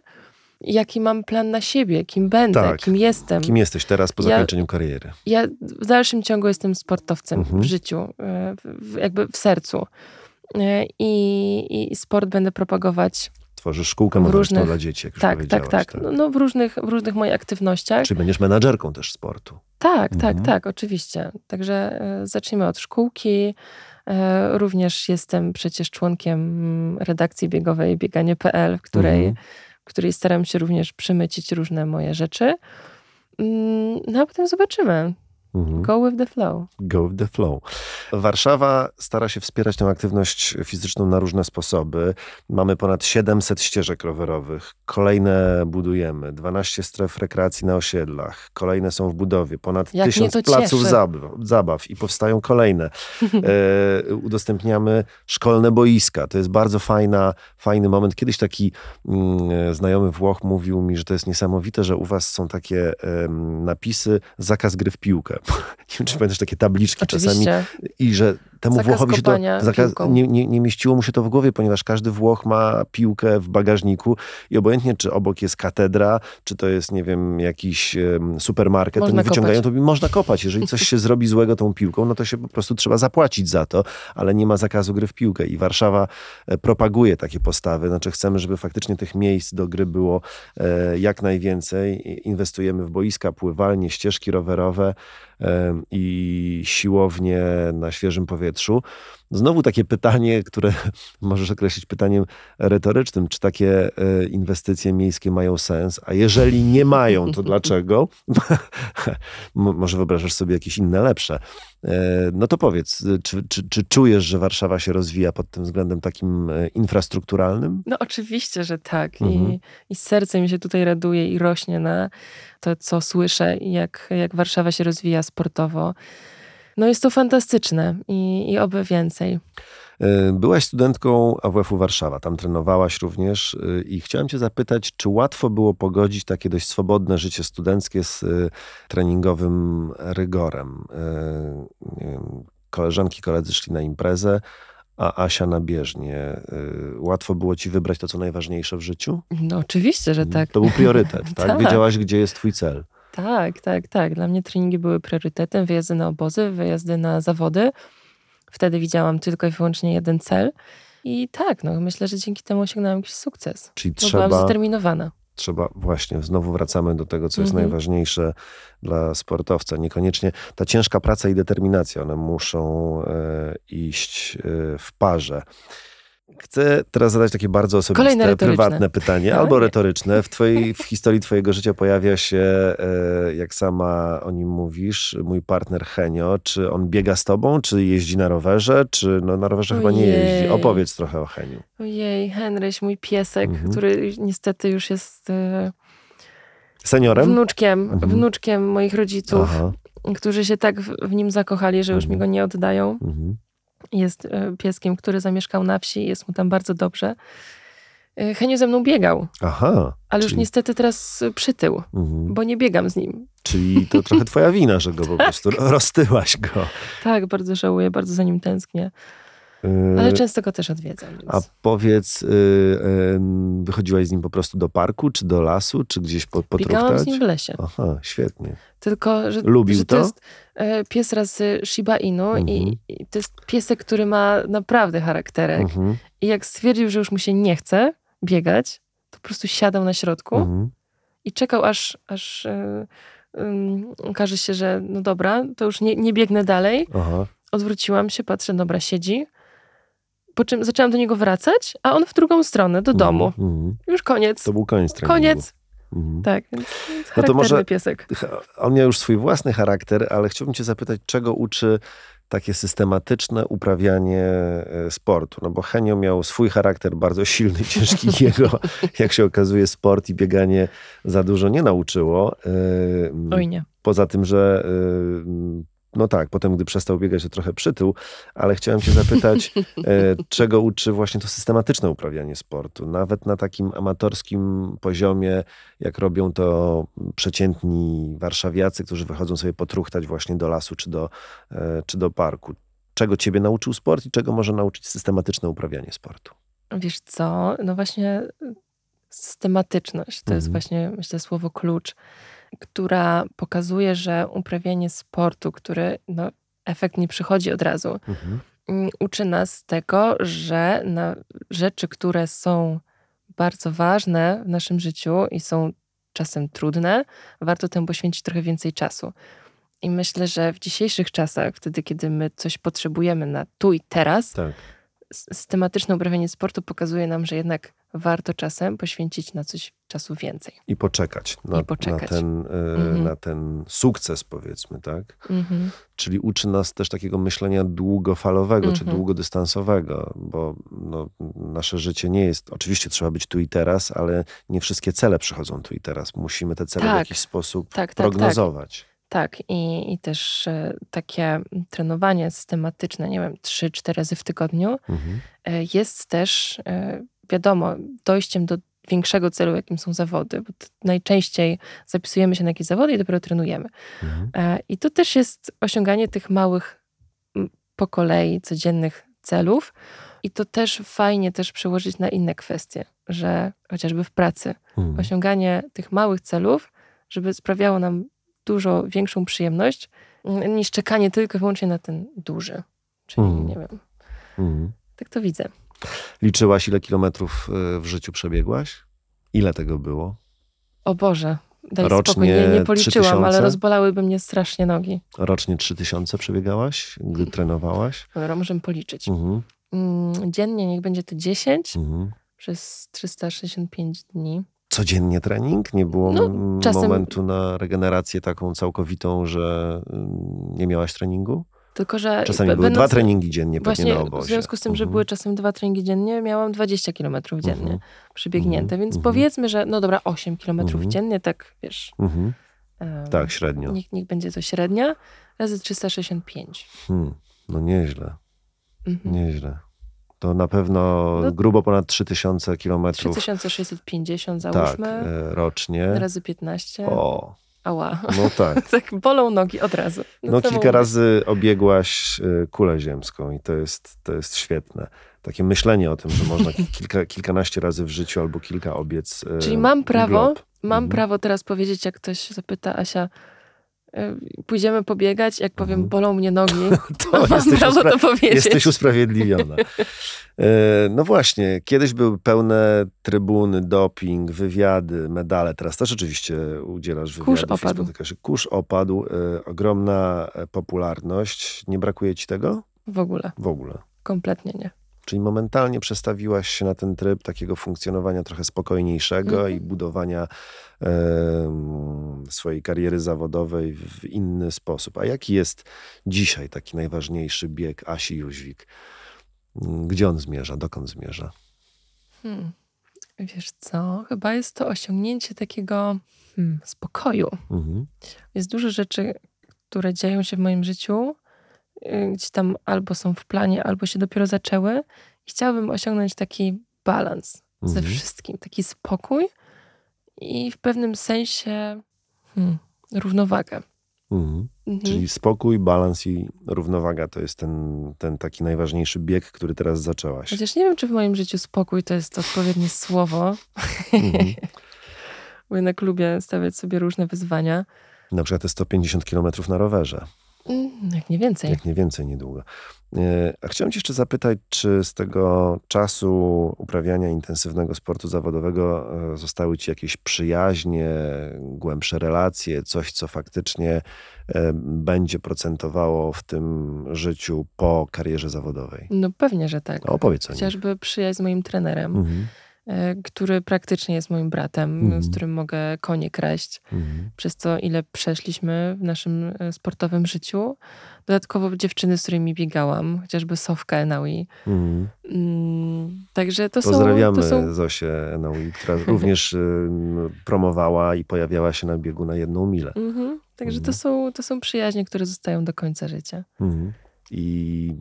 Jaki mam plan na siebie, kim będę, Tak. kim jestem. Kim jesteś teraz po Ja- zakończeniu kariery? Ja w dalszym ciągu jestem sportowcem Mhm. w życiu, w, jakby w sercu. I, I sport będę propagować. Tworzysz szkółkę różnych- dla dzieci, jak już Tak, powiedziałaś. tak, tak. No, no w, różnych, w różnych moich aktywnościach. Czy będziesz menadżerką też sportu? Tak, Mhm. tak, tak, oczywiście. Także e, zacznijmy od szkółki. E, również jestem przecież członkiem redakcji biegowej bieganie.pl, w której, Mhm. w której staram się również przemycić różne moje rzeczy. Mm, No a potem zobaczymy. Mhm. Go with the flow. Go with the flow. Warszawa stara się wspierać tę aktywność fizyczną na różne sposoby. Mamy ponad 700 ścieżek rowerowych. Kolejne budujemy. 12 stref rekreacji na osiedlach. Kolejne są w budowie. Ponad Jak mnie 1000 to placów zabaw, zabaw i powstają kolejne. E, udostępniamy szkolne boiska. To jest bardzo fajna, fajny moment. Kiedyś taki mm, e, znajomy Włoch mówił mi, że to jest niesamowite, że u was są takie em, napisy zakaz gry w piłkę. Nie wiem, czy pamiętasz takie tabliczki czasami Oczywiście. i że temu Zakaz Włochowi się to zakaz, nie, nie, nie mieściło mu się to w głowie, ponieważ każdy Włoch ma piłkę w bagażniku i obojętnie, czy obok jest katedra, czy to jest, nie wiem, jakiś em, supermarket, to Można nie wyciągają, kopać. to można kopać. Jeżeli coś się zrobi złego tą piłką, no to się po prostu trzeba zapłacić za to, ale nie ma zakazu gry w piłkę i Warszawa e, propaguje takie postawy. Znaczy chcemy, żeby faktycznie tych miejsc do gry było e, jak najwięcej. Inwestujemy w boiska, pływalnie, ścieżki rowerowe i siłownie na świeżym powietrzu. Znowu takie pytanie, które możesz określić pytaniem retorycznym. Czy takie e, inwestycje miejskie mają sens? A jeżeli nie mają, to dlaczego? Może wyobrażasz sobie jakieś inne lepsze. E, No to powiedz, czy, czy, czy czujesz, że Warszawa się rozwija pod tym względem takim e, infrastrukturalnym? No oczywiście, że tak. Mhm. I, I serce mi się tutaj raduje i rośnie na to, co słyszę, i jak, jak Warszawa się rozwija sportowo. No jest to fantastyczne i, i oby więcej. E, Byłaś studentką AWF-u Warszawa, tam trenowałaś również e, i chciałem cię zapytać, czy łatwo było pogodzić takie dość swobodne życie studenckie z e, treningowym rygorem? Koleżanki, koledzy szli na imprezę, a Asia na bieżnię. E, Łatwo było ci wybrać to, co najważniejsze w życiu? No oczywiście, że tak. To był priorytet, tak? Tak. Wiedziałaś, gdzie jest twój cel. Tak, tak, tak. Dla mnie treningi były priorytetem, wyjazdy na obozy, wyjazdy na zawody. Wtedy widziałam tylko i wyłącznie jeden cel. I tak, no myślę, że dzięki temu osiągnąłem jakiś sukces. Czyli Bo byłam trzeba, zdeterminowana. trzeba, właśnie, znowu wracamy do tego, co jest Mhm. najważniejsze dla sportowca. Niekoniecznie ta ciężka praca i determinacja, one muszą e, iść e, w parze. Chcę teraz zadać takie bardzo osobiste, prywatne pytanie, No, albo nie. retoryczne. W, twojej, w historii twojego życia pojawia się, e, jak sama o nim mówisz, mój partner Henio. Czy on biega z tobą, czy jeździ na rowerze, czy no, na rowerze chyba nie jeździ? Ojej. Opowiedz trochę o Heniu. Ojej, Henryś, mój piesek, Mhm. który niestety już jest e, Seniorem? wnuczkiem, Mhm. wnuczkiem moich rodziców, Aha. którzy się tak w, nim zakochali, że już mi Mhm. go nie oddają. Mhm. Jest e, pieskiem, który zamieszkał na wsi, jest mu tam bardzo dobrze. E, Henio ze mną biegał, Aha. ale już czyli- niestety teraz przytył, Mhm. bo nie biegam z nim. Czyli to trochę twoja wina, że go po prostu roztyłaś go. Tak, bardzo żałuję, bardzo za nim tęsknię, Yy, ale często go też odwiedzam. Więc... A powiedz, yy, wychodziłaś z nim po prostu do parku, czy do lasu, czy gdzieś po, Biegałam potruchtać? z nim w lesie. Aha, świetnie. Tylko, że, Lubił że to, to? jest e, pies rasy Shiba Inu Mhm. i, i to jest piesek, który ma naprawdę charakterek. Mhm, I jak stwierdził, że już mu się nie chce biegać, to po prostu siadał na środku mhm. i czekał, aż, aż e, ym, okaże się, że no dobra, to już nie, nie biegnę dalej. Aha. Odwróciłam się, patrzę, dobra, siedzi. Po czym zaczęłam do niego wracać, a on w drugą stronę, do domu. Mhm, mhm. Już koniec. To był koniec treningu. Koniec. Mhm. Tak, więc, więc No to może- piesek. On miał już swój własny charakter, ale chciałbym cię zapytać, czego uczy takie systematyczne uprawianie e, sportu? No bo Henio miał swój charakter bardzo silny, ciężki. Jego, jak się okazuje, sport i bieganie za dużo nie nauczyło. E, Oj nie. Poza tym, że y, no tak, potem gdy przestał biegać, to trochę przytył, ale chciałem cię zapytać, e, czego uczy właśnie to systematyczne uprawianie sportu? Nawet na takim amatorskim poziomie, jak robią to przeciętni warszawiacy, którzy wychodzą sobie potruchtać właśnie do lasu czy do, e, czy do parku. Czego ciebie nauczył sport i czego może nauczyć systematyczne uprawianie sportu? Wiesz co, no właśnie systematyczność to jest Mhm. właśnie, myślę, słowo klucz, która pokazuje, że uprawianie sportu, który no, efekt nie przychodzi od razu, mm, uczy nas tego, że na rzeczy, które są bardzo ważne w naszym życiu i są czasem trudne, warto temu poświęcić trochę więcej czasu. I myślę, że w dzisiejszych czasach, wtedy, kiedy my coś potrzebujemy na tu i teraz, Tak. Systematyczne uprawianie sportu pokazuje nam, że jednak warto czasem poświęcić na coś czasu więcej. I poczekać na, I poczekać. Na, ten, e, Mhm. na ten sukces, powiedzmy, tak? Mhm. Czyli uczy nas też takiego myślenia długofalowego czy Mhm. długodystansowego, bo no, nasze życie nie jest. Oczywiście trzeba być tu i teraz, ale nie wszystkie cele przychodzą tu i teraz. Musimy te cele w Tak. jakiś sposób Tak, tak, tak. prognozować. Tak, i, i też e, takie trenowanie systematyczne, nie wiem, 3-4 razy w tygodniu Mhm. e, jest też, e, wiadomo, dojściem do większego celu, jakim są zawody, bo najczęściej zapisujemy się na jakieś zawody i dopiero trenujemy. Mhm. I to też jest osiąganie tych małych po kolei codziennych celów. I to też fajnie też przełożyć na inne kwestie, że chociażby w pracy Mhm. osiąganie tych małych celów, żeby sprawiało nam dużo większą przyjemność mm, niż czekanie tylko i wyłącznie na ten duży. Czyli Mhm. nie wiem, Mhm. tak to widzę. Liczyłaś, ile kilometrów e, w życiu przebiegłaś? Ile tego było? O Boże, daj Rocznie spokój, nie, nie policzyłam, 3000? ale rozbolałyby mnie strasznie nogi. Rocznie 3000 przebiegałaś, gdy trenowałaś? Dobra, możemy policzyć. Mhm. Mm, Dziennie niech będzie to 10 Mhm. przez 365 dni. Codziennie trening? Nie było No, czasem- momentu na regenerację taką całkowitą, że mm, nie miałaś treningu? Tylko, że Czasami były dwa treningi dziennie pewnie Właśnie na obozie. w związku z tym, że Mhm. były czasem dwa treningi dziennie, miałam 20 km dziennie Mhm. przebiegnięte, Mhm. więc Mhm. powiedzmy, że no dobra, 8 km Mhm. dziennie, tak wiesz. Mhm. em, Tak, średnio. Niech, niech będzie to średnia, razy 365. Hmm. No nieźle, Mhm. nieźle. To na pewno No- grubo ponad 3000 kilometrów 3650 tak, załóżmy, e, rocznie. razy 15. O, Ała. no tak. tak bolą nogi od razu. No co kilka mówić? razy obiegłaś e, kulę ziemską i to jest, to jest świetne. Takie myślenie o tym, że można ki- kilka, kilkanaście razy w życiu albo kilka obiec. e, Czyli mam prawo, glob. mam Mhm. prawo teraz powiedzieć, jak ktoś zapyta Asia, pójdziemy pobiegać, jak powiem, Mhm. bolą mnie nogi, To mam prawo to powiedzieć. jesteś usprawiedliwiona. E, No właśnie, kiedyś były pełne trybuny, doping, wywiady, medale. Teraz też oczywiście udzielasz wywiadów. Kurz opadł. Kurz opadł, e, ogromna e, popularność. Nie brakuje ci tego? W ogóle, W ogóle. kompletnie nie. Czyli momentalnie przestawiłaś się na ten tryb takiego funkcjonowania trochę spokojniejszego Mhm. i budowania em, swojej kariery zawodowej w inny sposób. A jaki jest dzisiaj taki najważniejszy bieg Asi Jóźwik? Mm, Gdzie on zmierza? Dokąd zmierza? Hmm. Wiesz co, chyba jest to osiągnięcie takiego hmm, spokoju. Mhm. Jest dużo rzeczy, które dzieją się w moim życiu, gdzieś tam albo są w planie, albo się dopiero zaczęły. I chciałabym osiągnąć taki balans ze Mhm. wszystkim, taki spokój i w pewnym sensie hmm, równowagę. Mhm. Mhm. Czyli spokój, balans i równowaga to jest ten, ten taki najważniejszy bieg, który teraz zaczęłaś. Chociaż nie wiem, czy w moim życiu spokój to jest odpowiednie słowo, Mhm. bo jednak lubię stawiać sobie różne wyzwania. Na przykład te 150 km na rowerze. Mm, Jak nie więcej. Jak nie więcej niedługo. E, A chciałem cię jeszcze zapytać, czy z tego czasu uprawiania intensywnego sportu zawodowego e, zostały ci jakieś przyjaźnie, głębsze relacje, coś, co faktycznie e, będzie procentowało w tym życiu po karierze zawodowej? No pewnie, że tak. Opowiedz o nim. Chociażby przyjaźń z moim trenerem. Mhm. E, który praktycznie jest moim bratem, Mhm. z którym mogę konie kraść. Mhm. Przez to, ile przeszliśmy w naszym e, sportowym życiu. Dodatkowo dziewczyny, z którymi biegałam, chociażby Sofka Enaui. Mhm. Mm, Także to Pozdrawiamy są... To są Zosię Enaui, która również ym, promowała i pojawiała się na biegu na jedną milę. mhm, także Mhm. to, są, to są przyjaźnie, które zostają do końca życia. Mhm. I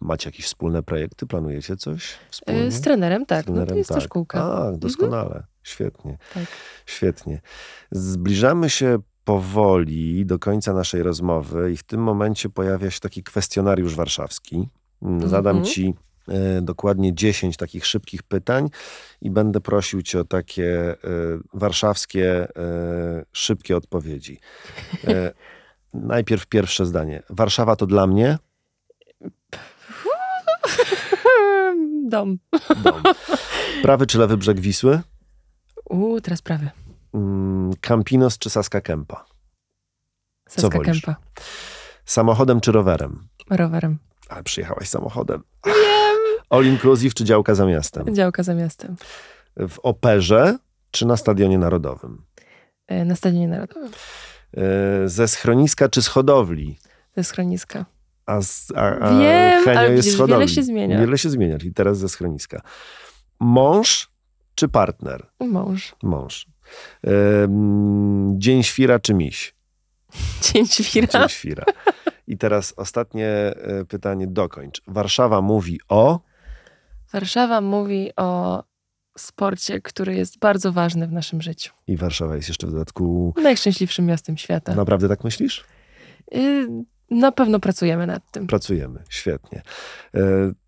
macie jakieś wspólne projekty? Planujecie coś wspólnie? E, Z trenerem, tak. Z trenerem, no to jest to tak. szkółka. Mhm. A, doskonale. Świetnie. Tak. Świetnie. Zbliżamy się powoli do końca naszej rozmowy i w tym momencie pojawia się taki kwestionariusz warszawski. Mm, Zadam Mhm. ci e, dokładnie 10 takich szybkich pytań i będę prosił cię o takie e, warszawskie, e, szybkie odpowiedzi. Najpierw pierwsze zdanie. Warszawa to dla mnie Dom. dom. Prawy czy lewy brzeg Wisły? Uuu, teraz prawy. Mm, Campinos czy Saska Kępa? Saska wolisz? Kępa. Samochodem czy rowerem? Rowerem. Ale przyjechałaś samochodem. All inclusive czy działka za miastem? Działka za miastem. W operze czy na Stadionie Narodowym? E, Na Stadionie Narodowym. E, Ze schroniska czy z hodowli? Jest schroniska. A, a, a Wiem, Henio ale jest hodowli. wiele się zmienia. Wiele się zmienia, czyli teraz ze schroniska. Mąż czy partner? Mąż. Mąż. Mm, Dzień świra czy miś? Dzień świra. Dzień świra. I teraz ostatnie e, pytanie, dokończ. Warszawa mówi o... Warszawa mówi o sporcie, który jest bardzo ważny w naszym życiu. I Warszawa jest jeszcze w dodatku... Najszczęśliwszym miastem świata. Naprawdę tak myślisz? Y, Na pewno pracujemy nad tym. Pracujemy, świetnie. E,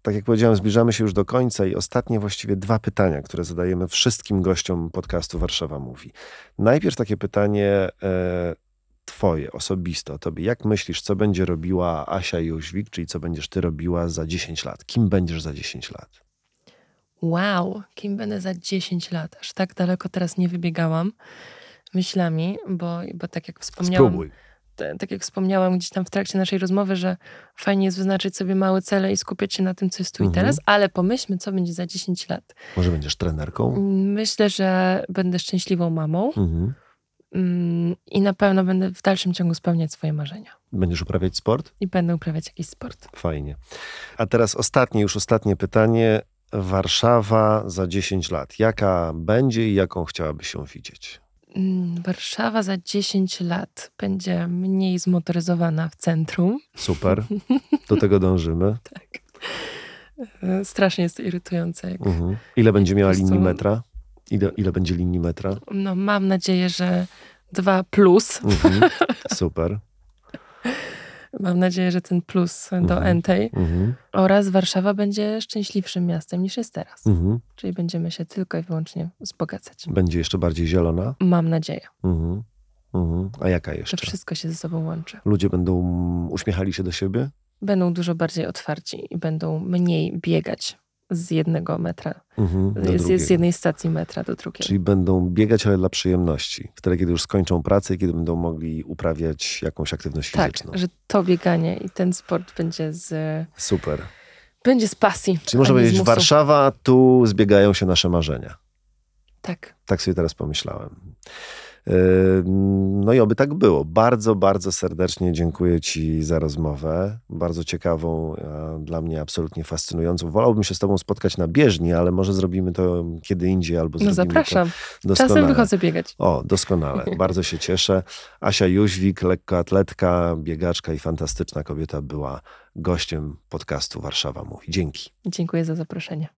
tak jak powiedziałem, zbliżamy się już do końca i ostatnie właściwie dwa pytania, które zadajemy wszystkim gościom podcastu Warszawa Mówi. Najpierw takie pytanie e, twoje, osobiste o tobie. Jak myślisz, co będzie robiła Asia Jóźwik, czyli co będziesz ty robiła za 10 lat? Kim będziesz za 10 lat? Wow, kim będę za 10 lat? Aż tak daleko teraz nie wybiegałam myślami, bo, bo tak jak wspomniałam, Spróbuj. Tak jak wspomniałam gdzieś tam w trakcie naszej rozmowy, że fajnie jest wyznaczyć sobie małe cele i skupiać się na tym, co jest tu Mhm. i teraz, ale pomyślmy, co będzie za 10 lat. Może będziesz trenerką? Myślę, że będę szczęśliwą mamą Mhm. mm, i na pewno będę w dalszym ciągu spełniać swoje marzenia. Będziesz uprawiać sport? I będę uprawiać jakiś sport. Fajnie. A teraz ostatnie, już ostatnie pytanie. Warszawa za 10 lat. Jaka będzie i jaką chciałabyś się widzieć? Mm, Warszawa za 10 lat będzie mniej zmotoryzowana w centrum. Super. Do tego dążymy. E, Strasznie jest to irytujące. Jak, Mhm. Ile będzie miała prostu- linii metra? Ile, ile będzie linii metra? no, mam nadzieję, że dwa plus. Mhm. Super. Mam nadzieję, że ten plus do Mhm. Entej Mhm. oraz Warszawa będzie szczęśliwszym miastem niż jest teraz. Mhm. Czyli będziemy się tylko i wyłącznie wzbogacać. Będzie jeszcze bardziej zielona? Mam nadzieję. Mhm. Mhm. A jaka To jeszcze? wszystko się ze sobą łączy. Ludzie będą uśmiechali się do siebie? Będą dużo bardziej otwarci i będą mniej biegać z jednego metra, Mhm. Z, z jednej stacji metra do drugiej. Czyli będą biegać, ale dla przyjemności. Wtedy, kiedy już skończą pracę i kiedy będą mogli uprawiać jakąś aktywność tak, fizyczną. że to bieganie i ten sport będzie z, Super. będzie z pasji. Czyli można powiedzieć. Warszawa, tu zbiegają się nasze marzenia. Tak. Tak sobie teraz pomyślałem. No i oby tak było. Bardzo, bardzo serdecznie dziękuję Ci za rozmowę. Bardzo ciekawą, dla mnie absolutnie fascynującą. Wolałbym się z Tobą spotkać na bieżni, ale może zrobimy to kiedy indziej albo No zrobimy zapraszam. to doskonale. Czasem wychodzę biegać. O, doskonale. Bardzo się cieszę. Asia Jóźwik, lekkoatletka, biegaczka i fantastyczna kobieta była gościem podcastu Warszawa Mówi. Dzięki. Dziękuję za zaproszenie.